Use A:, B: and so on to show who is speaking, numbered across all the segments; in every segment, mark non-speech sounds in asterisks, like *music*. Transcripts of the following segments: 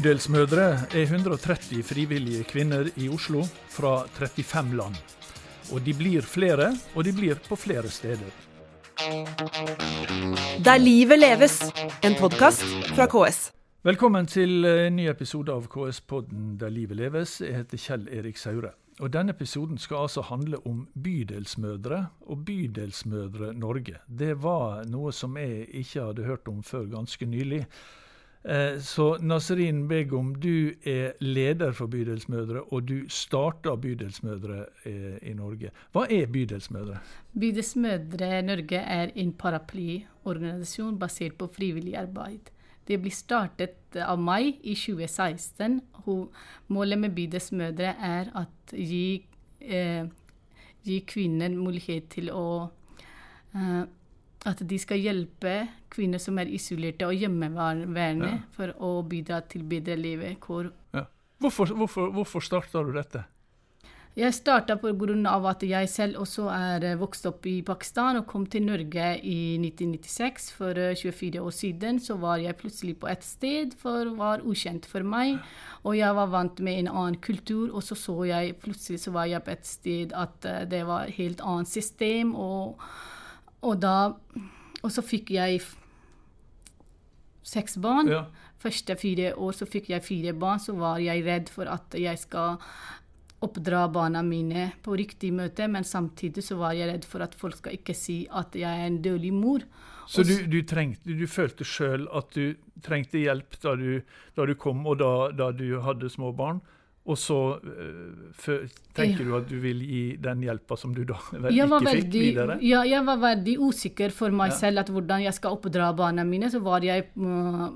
A: Bydelsmødre er 130 frivillige kvinner i Oslo fra 35 land. Og de blir flere, og de blir på flere steder.
B: Der livet leves, en podkast fra KS.
A: Velkommen til en ny episode av KS-podden Der livet leves. Jeg heter Kjell Erik Saure. Og Denne episoden skal altså handle om Bydelsmødre og Bydelsmødre Norge. Det var noe som jeg ikke hadde hørt om før ganske nylig. Eh, så Nasrin Begum, du er leder for Bydelsmødre, og du starta Bydelsmødre eh, i Norge. Hva er Bydelsmødre?
C: Bydelsmødre Norge er en paraplyorganisasjon basert på frivillig arbeid. Det ble startet av meg i 2016. Målet med Bydelsmødre er at gi, eh, gi kvinner mulighet til å eh, At de skal hjelpe kvinner som er isolerte og hjemmeværende, ja. for å bidra til bedre levekår.
A: Ja. Hvorfor, hvorfor, hvorfor starta du dette?
C: Jeg starta pga. at jeg selv også er vokst opp i Pakistan og kom til Norge i 1996. For 24 eh, år siden så var jeg plutselig på et sted for var ukjent for meg. Og jeg var vant med en annen kultur, og så så jeg plutselig så var jeg på et sted at eh, det var et helt annet system. Og, og da Og så fikk jeg seks barn. Ja. Første fire år så fikk jeg fire barn, så var jeg redd for at jeg skal oppdra barna mine på riktig møte, men samtidig så var jeg redd for at folk skal ikke si at jeg er en dårlig mor.
A: Så du, du, trengte, du følte sjøl at du trengte hjelp da du, da du kom, og da, da, du hadde små barn? Og så uh, tenker ja. du at du vil gi den hjelpa som du da *laughs* ikke
C: veldig,
A: fikk videre?
C: Ja, jeg var veldig usikker for meg ja. selv at hvordan jeg skal oppdra barna mine. Så var jeg, uh,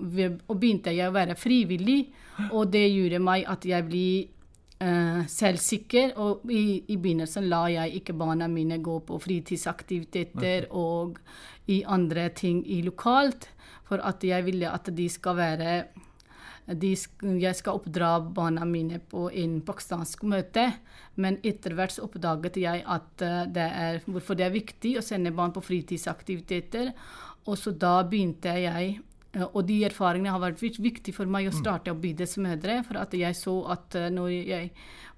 C: begynte jeg å være frivillig, og det gjorde meg at jeg ble uh, selvsikker. Og i, i, begynnelsen la jeg ikke barna mine gå på fritidsaktiviteter okay. og i andre ting i lokalt, for at jeg ville at de skal være de, jeg skal oppdra barna mine på en pakistansk møte. Men etter hvert oppdaget jeg at uh, det er, hvorfor det er viktig å sende barn på fritidsaktiviteter. Og så da begynte jeg Eh, og de erfaringene har vært viktig for meg å mm. starte opp bydelsmødre. For at jeg så at eh, når jeg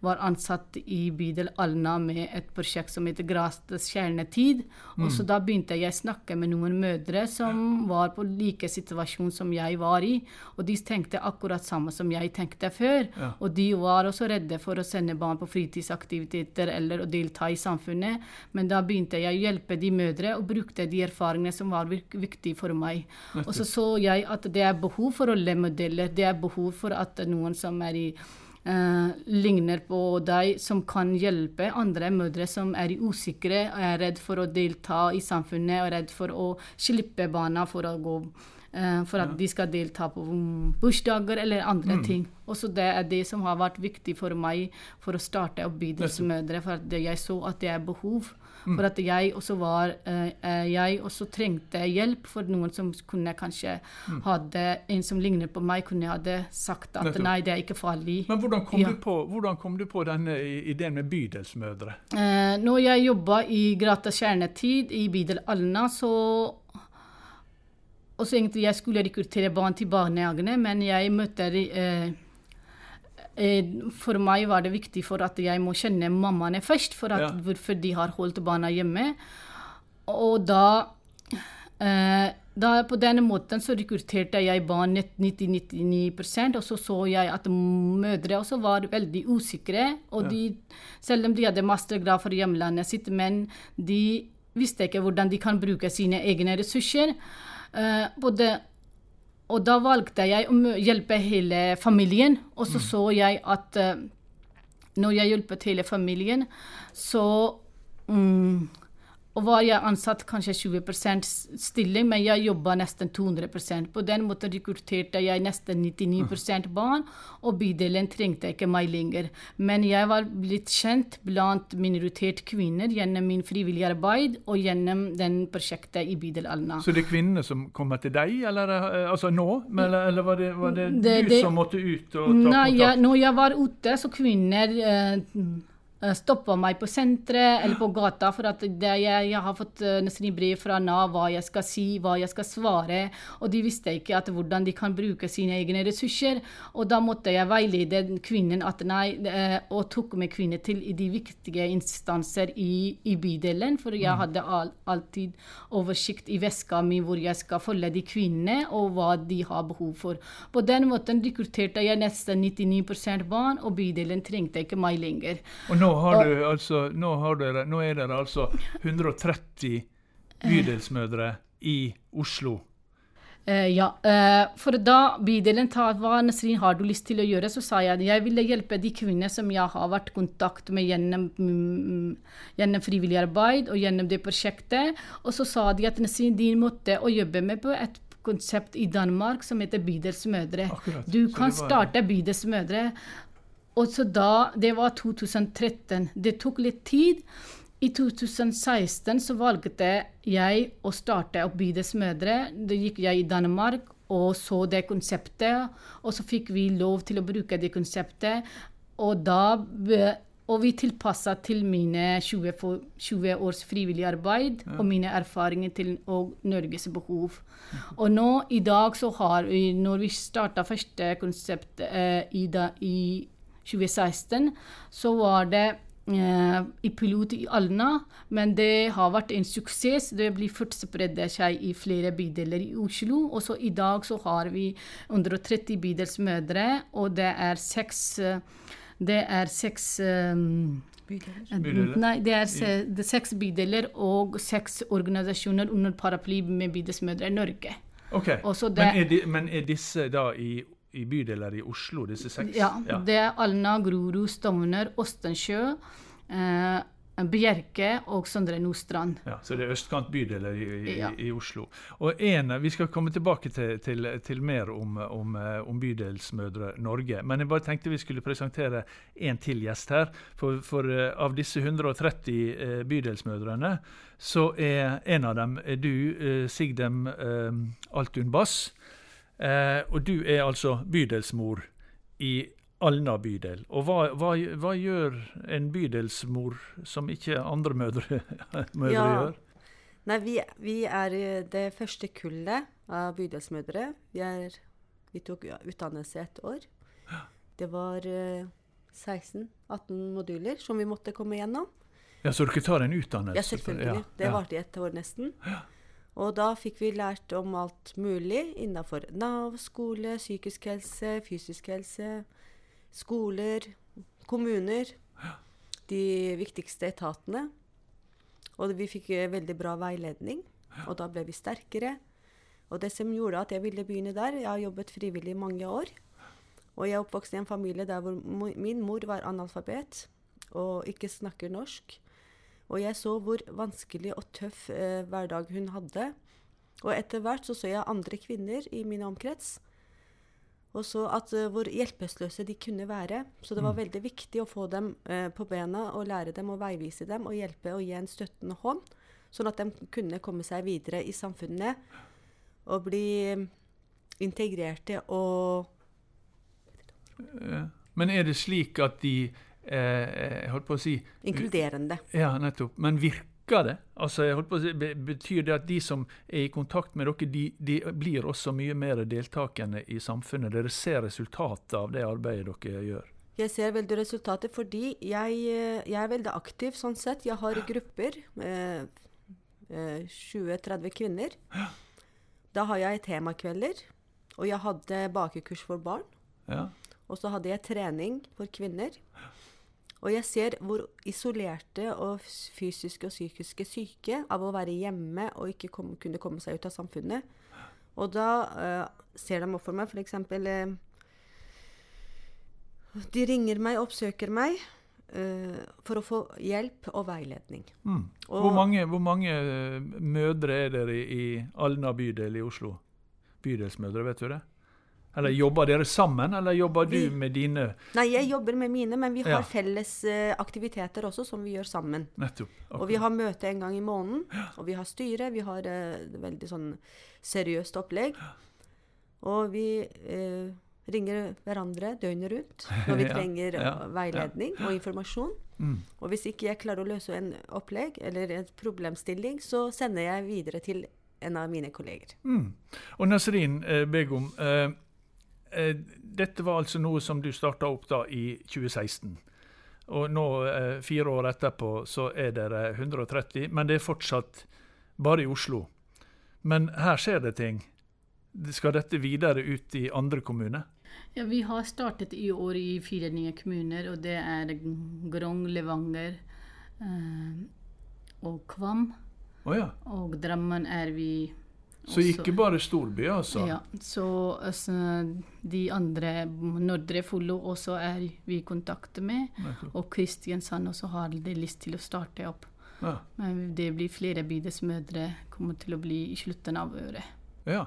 C: var ansatt i bydel Alna med et prosjekt som heter Grates kjernetid, og så mm. da begynte jeg å snakke med noen mødre som var på like situasjon som jeg var i. Og de tenkte akkurat samme som jeg tenkte før. Ja. Og de var også redde for å sende barn på fritidsaktiviteter eller å delta i samfunnet. Men da begynte jeg å hjelpe de mødre og brukte de erfaringene som var viktige for meg. Og så så jeg jeg at det er behov for rollemodeller. Det er behov for at noen som er i Uh, ligner på deg, som kan hjelpe andre mødre som er usikre, er redd for å delta i samfunnet og redd for å slippe barna for å gå uh, for at ja. de skal delta på bursdager eller andre mm. ting. Også det er det som har vært viktig for meg for å starte opp Bydelsmødre, for at jeg så at det er behov. For at jeg også var uh, Jeg også trengte hjelp for noen som kunne kanskje mm. hadde En som ligner på meg, kunne hadde sagt at nei, det er ikke farlig.
A: Men hvordan kom, ja. du, på, hvordan kom du på denne ideen med bydelsmødre?
C: Uh, når jeg jobba i Grata kjernetid i bydel Alna, så og så egentlig Jeg skulle rekruttere barn til barnehagene, men jeg møtte Eh, for meg var det viktig for at jeg må kjenne mammaene først, for at, ja. hvorfor de har holdt barna hjemme. Og da, eh, da På denne måten så rekrutterte jeg barn 90-99 og så så jeg at mødre også var veldig usikre. og de, Selv om de hadde mastergrad for hjemlandet sitt, men de visste ikke hvordan de kan bruke sine egne ressurser. Eh, både og da valgte jeg å hjelpe hele familien. Og så mm. så jeg at uh, når jeg hjelpet hele familien, så um, og var jeg ansatt kanskje 20% stilling, men jeg jobba nesten 200% På den måten rekrutterte jeg nesten 99% barn, og bydelen trengte ikke meg lenger. Men jeg var blitt kjent blant minoriterte kvinner gjennom min frivillige arbeid og gjennom den prosjektet i bydel Alna.
A: Så det er kvinnene som kommer til deg, eller eh, altså nå? Eller, eller var, det, var det, det du det, som måtte ut og ta
C: nei, kontakt? Når jeg var ute, så kvinner eh, stoppa meg på senteret eller på gata, for at det, jeg, jeg, har fått uh, nesten brev fra Nav hva jeg skal si, hva jeg skal svare, og de visste ikke at hvordan de kan bruke sine egne ressurser. Og da måtte jeg veilede kvinnen at nei, uh, og tok med kvinner til de viktige instanser i, i bydelen, for jeg mm. hadde all, alltid oversikt i veska mi hvor jeg skal følge de kvinnene, og hva de har behov for. På den måten rekrutterte jeg nesten 99% barn, og bydelen trengte ikke meg lenger.
A: Og nå, har du, altså, nå, har dere, nå er dere altså 130 bydelsmødre i Oslo.
C: Uh, ja, uh, for da bydelen tar hva Nasrin har du lyst til å gjøre, så sa jeg at jeg ville hjelpe de kvinner som jeg har vært i kontakt med gjennom, mm, gjennom, frivillig arbeid og gjennom det prosjektet. Og så sa de at Nasrin, din måte å jobbe med på et konsept i Danmark som heter Bydelsmødre. Akkurat. Du kan var... starte Bydelsmødre. Og så da, Det var 2013. Det tok litt tid. I 2016 så valgte jeg å starte opp Bydelsmødre. Da gikk jeg i Danmark og så det konseptet. Og så fikk vi lov til å bruke det konseptet. Og da og vi tilpassa til mine 20, 20, års frivillig arbeid ja. og mine erfaringer til og Norges behov. Og nå i dag så har vi, når vi starta første konsept eh, i, da, i 2016, så var det eh, i pilot i Alna, men det har vært en suksess. Det blir fort spredt seg i flere bydeler i Oslo. Og så i dag så har vi 130 bydelsmødre, og det er seks det er seks um, bydeler? Nei, det er, det er seks bydeler og seks organisasjoner under paraply med Bydelsmødre i Norge.
A: Okay. det, men, er de, men, er disse da i, i, bydeler i Oslo, disse seks?
C: Ja, ja. det er Alna, Grorud, Stovner, Åstensjø. Eh, Bjerke og Sondre Nordstrand.
A: Ja, Så det er østkantbydeler i, i, ja. i, Oslo. Og en, Vi skal komme tilbake til, til, til mer om, om, eh, om, Bydelsmødre Norge. Men jeg bare tenkte vi skulle presentere en til gjest her. For, for uh, av disse 130 uh, eh, bydelsmødrene, så er en av dem er du, Sigdem Altun Bass. Og du er altså bydelsmor i Alna bydel. Og hva, hva, hva, gjør en bydelsmor som ikke andre mødre, *laughs* mødre ja. gjør?
D: Nei, vi, vi, er det første kullet av bydelsmødre. Vi, er, vi tok utdannelse et år. Det var uh, eh, 16-18 moduler som vi måtte komme gjennom.
A: Ja, Så dere tar en utdannelse?
D: Ja, selvfølgelig. Ja, det varte i et år nesten. Ja. Og da fikk vi lært om alt mulig innenfor Nav, skole, psykisk helse, fysisk helse, skoler, kommuner. De viktigste etatene. Og vi fikk eh, veldig bra veiledning, og da ble vi sterkere. Og det som gjorde at jeg ville begynne der Jeg har jobbet frivillig i mange år. Og jeg er oppvokst i en familie der hvor min mor var analfabet og ikke snakker norsk. Og jeg så hvor vanskelig og tøff eh, hverdag hun hadde. Og etter hvert så så jeg andre kvinner i min omkrets og så at uh, hvor hjelpeløse de kunne være. Så det var mm. veldig viktig å få dem uh, på bena og lære dem og veivise dem og hjelpe og gi en støttende hånd, sånn at de kunne komme seg videre i samfunnet og bli um, integrerte og
A: Men er det slik at de eh, holdt på å si
D: Inkluderende.
A: Ja, nettopp. Men virker det? Altså, jeg holdt på å si, Betyr det at de som er i kontakt med dere, de, de blir også mye mer deltakende i samfunnet? Dere ser resultatet av det arbeidet dere gjør?
D: Jeg ser veldig resultatet fordi jeg, jeg er veldig aktiv sånn sett. Jeg har grupper med eh, 20-30 kvinner. Da har jeg temakvelder, og jeg hadde bakekurs for barn. Ja. Og så hadde jeg trening for kvinner. Og jeg ser hvor isolerte og fysiske og psykiske syke av å være hjemme og ikke kom, kunne komme seg ut av samfunnet. Og da uh, ser de opp for meg f.eks. Uh, de ringer meg, oppsøker meg uh, for å få hjelp og veiledning.
A: Mm. Og, hvor mange, hvor mange mødre er dere i, i Alna bydel i Oslo? Bydelsmødre, vet du det? Eller Jobber dere sammen, eller jobber vi, du med dine
D: Nei, jeg jobber med mine, men vi har ja. felles uh, aktiviteter også som vi gjør sammen.
A: Nettopp. Okay.
D: Og vi har møte en gang i måneden, og vi har styre. Vi har uh, veldig sånn seriøst opplegg. Og vi uh, ringer hverandre døgnet rundt *laughs* når vi
A: Ja,
D: trenger
A: ja,
D: uh, veiledning og informasjon.
A: Mm.
D: Og hvis ikke jeg klarer å løse en opplegg eller en problemstilling, så sender jeg videre til en av mine kolleger.
A: Mm. Og Nasrin eh, Begum, eh, eh, dette var altså noe som du starta opp da i 2016. Og nå, eh, fire år etterpå, så er dere 130, men det er fortsatt bare i Oslo. Men her skjer det ting. Skal dette videre ut i andre kommuner?
C: Ja, vi har startet i år i fire nye kommuner, og det er Grong, Levanger eh, og Kvam.
A: Oh, ja.
C: Og Drammen er vi
A: Så ikke bare storby, altså?
C: Ja, så altså, de andre, Nordre Follo, også er vi i kontakt med. Og Kristiansand også har de lyst til å starte opp.
A: Ja.
C: Men det blir flere bydelsmødre kommer til å bli i slutten av året.
A: ja.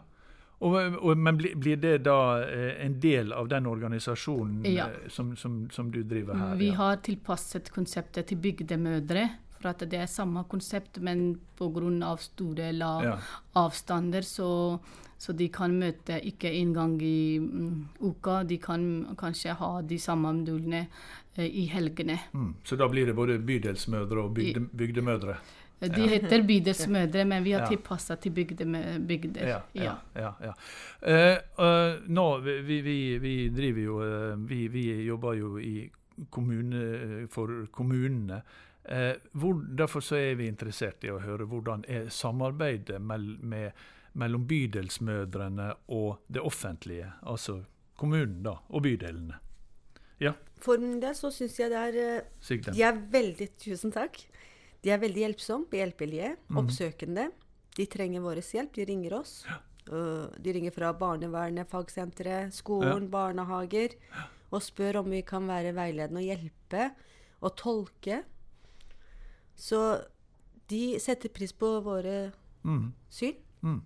A: Og, og, men blir, blir det da eh, en del av den organisasjonen
C: Ja.
A: eh, som, som, som du driver her?
C: Vi har tilpasset konseptet til bygdemødre. For at det er samme konsept, men pga. store lav
A: Ja.
C: avstander, så, så de kan møte ikke en gang i mm, uka. De kan kanskje ha de samme modulene eh, i helgene.
A: Mm. Så da blir det både bydelsmødre og bygde, bygdemødre?
C: De heter bydelsmødre, men vi har
A: Ja.
C: tilpassa til bygdemø- bygder.
A: Ja. ja, ja, ja. uh, uh, nå, vi, vi, vi driver jo uh, vi, vi jobber jo i kommune, for kommunene. Eh, hvor, derfor så er vi interessert i å høre hvordan er samarbeidet mell, med, mellom bydelsmødrene og det offentlige, altså kommunen da, og bydelene. Ja,
D: For min del så syns jeg det er eh,
A: Sigden.
D: De er veldig Tusen takk. De er veldig hjelpsomme, hjelpelige, oppsøkende. De trenger vår hjelp. De ringer oss. Uh, de ringer fra barnevernet, fagsenteret, skolen, barnehager. Og spør om vi kan være veiledende og hjelpe og tolke. Så de setter pris på våre
A: Mm.
D: syn.
A: Mm.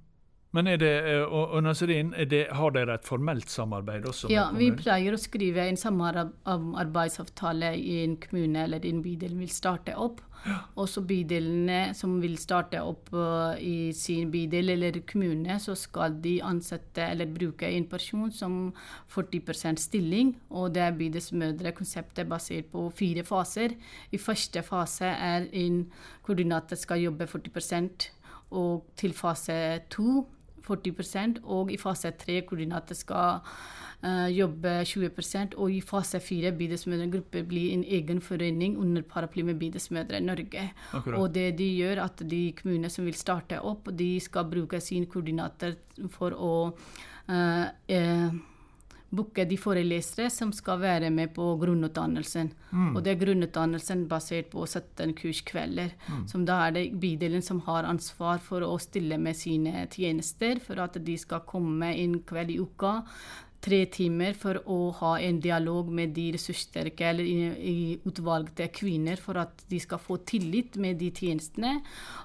A: Men det, eh, og, og Nasrin, det, har dere et formelt samarbeid også
C: Ja, vi pleier å skrive en samarbeidsavtale i en kommune eller en bydel vil starte opp. Også bydelene som vil starte opp uh, i sin bydel eller kommune, så skal de ansette eller bruke en person som 40% stilling. Og det er bydelsmødre-konseptet basert på fire faser. I første fase er en koordinator skal jobbe 40% og til fase to 40 og i fase 3 koordinatet skal uh, jobbe 20 og i fase 4 Bydelsmødregruppe blir en egen forening under paraply med Bydelsmødre Norge.
A: Akkurat.
C: Og det de gjør, at de kommunene som vil starte opp, de skal bruke sin koordinater for å uh, eh, booke de forelesere som skal være med på grunnutdannelsen. Og det er grunnutdannelsen basert på 17 kurskvelder. Som da er det bydelen som har ansvar for å stille med sine tjenester, for at de skal komme en kveld i uka. Tre timer for å ha en dialog med de ressurssterke eller i, i utvalgte kvinner, for at de skal få tillit med de tjenestene.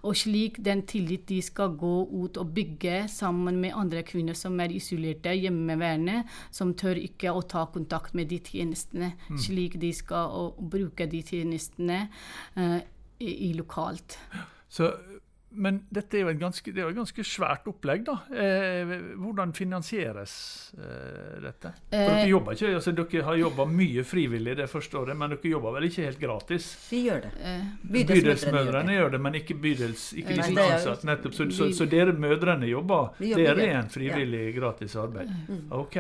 C: Og slik den tillit de skal gå ut og bygge sammen med andre kvinner som er isolerte, hjemmeværende, som tør ikke å ta kontakt med de tjenestene. Slik de skal bruke de tjenestene uh, i, i lokalt.
A: Så, men dette er jo et ganske, det er jo et ganske svært opplegg, da. Eh, hvordan finansieres eh, dette? For
C: Eh,
A: dere jobber ikke, altså dere har jobba mye frivillig det første året, men dere jobber vel ikke helt gratis?
E: Vi gjør det.
C: Eh,
A: Bydelsmødrene gjør det, men ikke, bydels, ikke
C: Nei,
E: de
A: ansatt. Nettopp. Så, så, så dere mødrene jobber,
E: jobber,
A: dere er
E: en
A: frivillig, frivillig gratis arbeid? OK.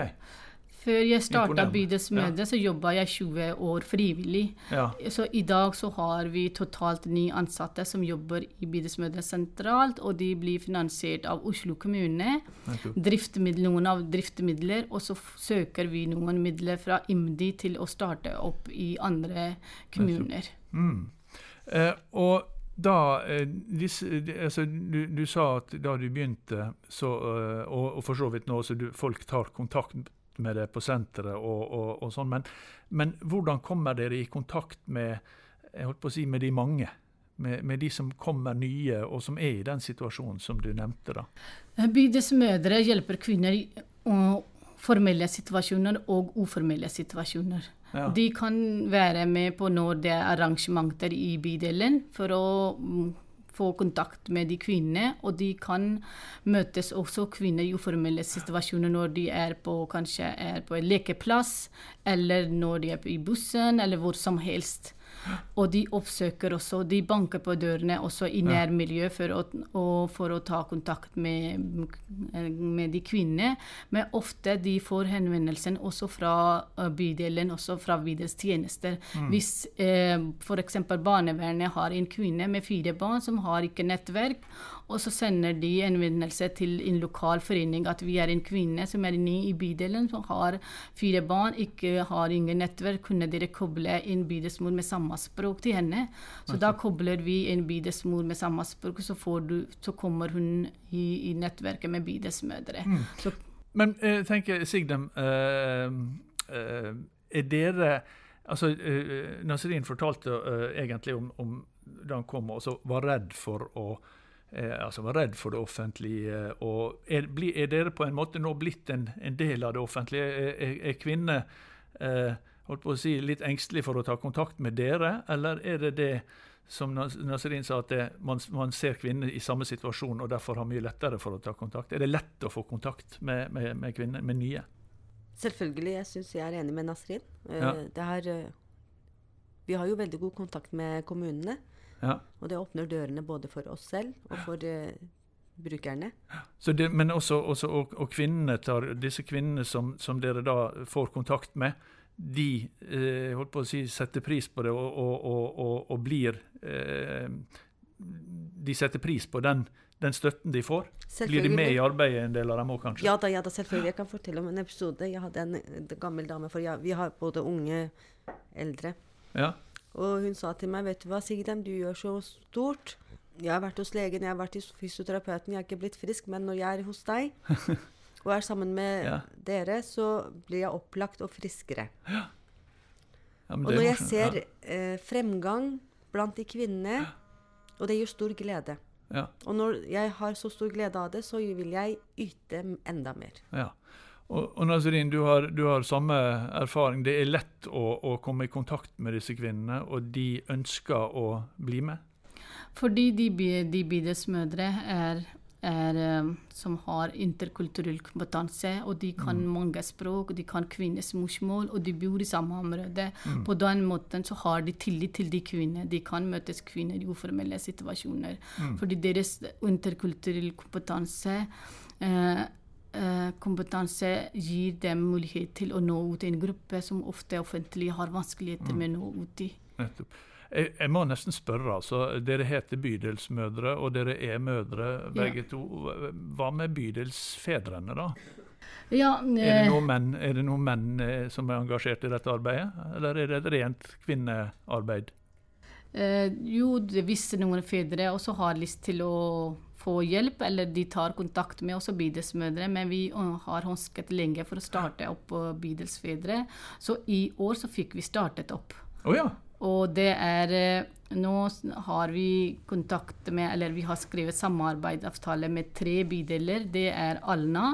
C: Før jeg starta. Bydelsmødre, så jobba jeg 20 år frivillig.
A: Ja.
C: Så i dag så har vi totalt ni ansatte som jobber i Bydelsmødre sentralt, og de blir finansiert av Oslo kommune. Noen av driftsmidler, og så søker vi noen midler fra IMDi til å starte opp i andre kommuner.
A: Mm. Eh, og da eh, disse, de- altså, du, du sa at da du begynte, så, eh, og, og for så vidt nå, så du, folk tar kontakt med det på senteret og, og, og sånn, men, men hvordan kommer dere i kontakt med si, med de mange? Med, med de som kommer nye, og som er i den situasjonen som du nevnte? da?
C: Bydelsmødre hjelper kvinner i formelle situasjoner og uformelle situasjoner.
A: Ja.
C: De kan være med på når det er arrangementer i bydelen, for å få kontakt med de kvinnene. Og de kan møtes også kvinner i uformelle situasjoner når de er på kanskje er på en lekeplass, eller når de er i bussen, eller hvor som helst. Og de oppsøker også, de banker på dørene også i nærmiljøet for, å, for å ta kontakt med, med, de kvinnene. Men ofte de får henvendelsen også fra bydelen, også fra Viders tjenester. Mm. Hvis eh, f.eks. barnevernet har en kvinne med fire barn som har ikke nettverk, og så sender de en henvendelse til en lokal forening at vi er en kvinne som er ny i bydelen, som har fire barn, ikke har ingen nettverk. Kunne dere koble en bydelsmor med samme språk til henne? Så da kobler vi en bidesmor med samme språk, så, du, så kommer hun i, i, nettverket med bidesmødre. Mm.
A: Men jeg tenker, Sigdem, uh, uh, er dere Altså, uh, Nasrin fortalte egentlig om, om da han kom og var redd for å eh, altså var redd for det offentlige. og Er, er dere på en måte nå blitt en, en del av det offentlige? Er, er kvinner eh, holdt på å si, litt engstelig for å ta kontakt med dere, eller er det det som Nasrin sa, at det, man, man, ser kvinner i samme situasjon og derfor har mye lettere for å ta kontakt? Er det lett å få kontakt med, med, med kvinner, med nye?
D: Selvfølgelig. Jeg syns jeg er enig med Nasrin. Eh, ja. Eh, vi har jo veldig god kontakt med kommunene. Ja. Og det åpner dørene både for oss selv og for uh, brukerne.
A: Det, men også, også og, og, kvinnene tar, disse kvinnene som, som, dere da får kontakt med, de eh, holdt på å si, setter pris på det og, og, og blir eh, De setter pris på den, den støtten de får? Blir de med i arbeidet, en del av dem òg, kanskje?
D: Ja da, ja da, selvfølgelig. Jeg kan fortelle om en episode. Jeg hadde en, en gammel dame, for jeg, vi har både unge eldre. Ja. Og hun sa til meg, 'Vet du hva, Sigdem, du gjør så stort.' 'Jeg har vært hos legen, jeg har vært hos fysioterapeuten, jeg har ikke blitt frisk.' 'Men når jeg er hos deg *laughs* og er sammen med ja. dere, så blir jeg opplagt og friskere.' Ja. Ja, og når jeg ser eh, fremgang blant de kvinnene, og det gir stor glede Og når jeg har så stor glede av det, så vil jeg yte enda mer.
A: Ja. Og, og Nazarin, du har, du har, samme erfaring. Det er lett å, å, komme i kontakt med disse kvinnene, og de ønsker å bli med?
C: Fordi de, de bydelsmødre er, er, eh, som har interkulturell kompetanse, og de kan mm. mange språk, de kan kvinners morsmål, og de bor i samme område. Mm. På den måten så har de tillit til de kvinnene. De kan møtes kvinner i uformelle situasjoner. Mm. Fordi deres interkulturell kompetanse eh, Eh, kompetanse gir dem mulighet til å nå ut i en gruppe som ofte offentlig har vanskeligheter med å nå ut i.
A: Nettopp. Jeg, jeg, må nesten spørre. altså, Dere heter bydelsmødre, og dere er mødre begge ja. to. Hva med bydelsfedrene, da? Ja, er, det eh, menn, er det noen menn eh, som er engasjert i dette arbeidet, eller er det et rent kvinnearbeid?
C: Eh, jo, hvis noen fedre også har lyst til å få hjelp, eller de tar kontakt med oss bydelsmødre, men vi har ønsket lenge for å starte opp bydelsfedre. Så i år så fikk vi startet opp.
A: Oh, ja.
C: Og det er eh, Nå har vi kontakt med, eller vi har skrevet samarbeidsavtale med tre bydeler. Det er Alna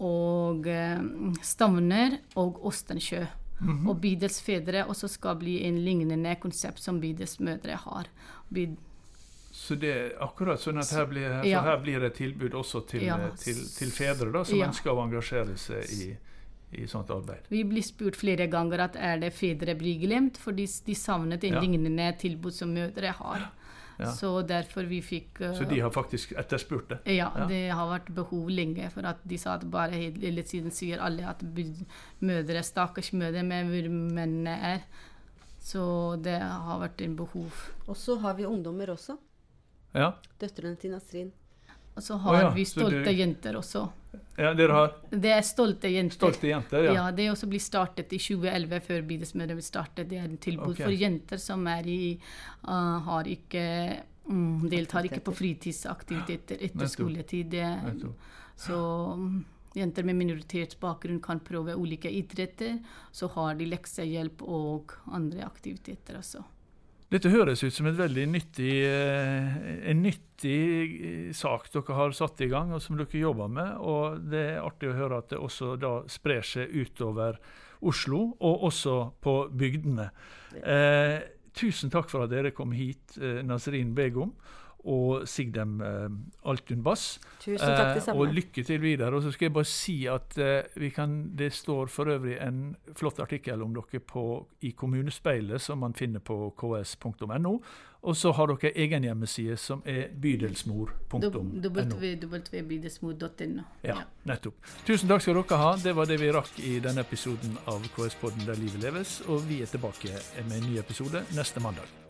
C: og eh, Stavner og Ostensjø. Mm -hmm. Og bydelsfedre også skal bli en lignende konsept som bydelsmødre har. Byd
A: så det er akkurat sånn at her blir, ja. her blir det tilbud også til, ja. til, til fedre da, som ja. ønsker å engasjere seg i, i sånt arbeid.
C: Vi blir spurt flere ganger at er det fedre blir glemt, for de, de savnet en lignende tilbud som mødre har. Ja. Så derfor vi fikk
A: uh, Så de har faktisk etterspurt det?
C: Ja, ja, det har vært behov lenge. For at de sa at bare hele tiden sier alle at mødre, stakkars mødre, med hvor mennene er. Så det har vært en behov.
D: Og så har vi ungdommer også. Ja. Døtrene til Nasrin.
C: Og så har oh, ja. vi stolte det... jenter også.
A: Ja, dere har?
C: Det er stolte jenter.
A: Stolte jenter, ja.
C: ja det også blir startet i 2011, før Bidelsmødre startet. Det er en tilbud okay. for jenter som er i uh, har ikke um, deltar ikke på fritidsaktiviteter etter skoletid. Så um, jenter med minoritetsbakgrunn kan prøve ulike idretter. Så har de leksehjelp og andre aktiviteter også.
A: Dette høres ut som nyttig, eh, en nyttig eh, sak dere har satt i gang, og som dere jobber med. Og det er artig å høre at det også da sprer seg utover Oslo, og også på bygdene. Eh, tusen takk for at dere kom hit, eh, Nasrin Begum. Og Sigdem eh, Altun Bass.
D: Tusen takk, til
A: Eh, og lykke til videre. Og så skal jeg bare si at eh, vi kan, det står for øvrig en flott artikkel om dere på, i Kommunespeilet, som man finner på ks.no. Og så har dere egen hjemmeside som er bydelsmor.no.
C: www.bydelsmor.no.
A: Ja, nettopp. Tusen takk skal dere ha. Det var det vi rakk i denne episoden av KS-podden Der livet leves. Og vi er tilbake med en ny episode neste mandag.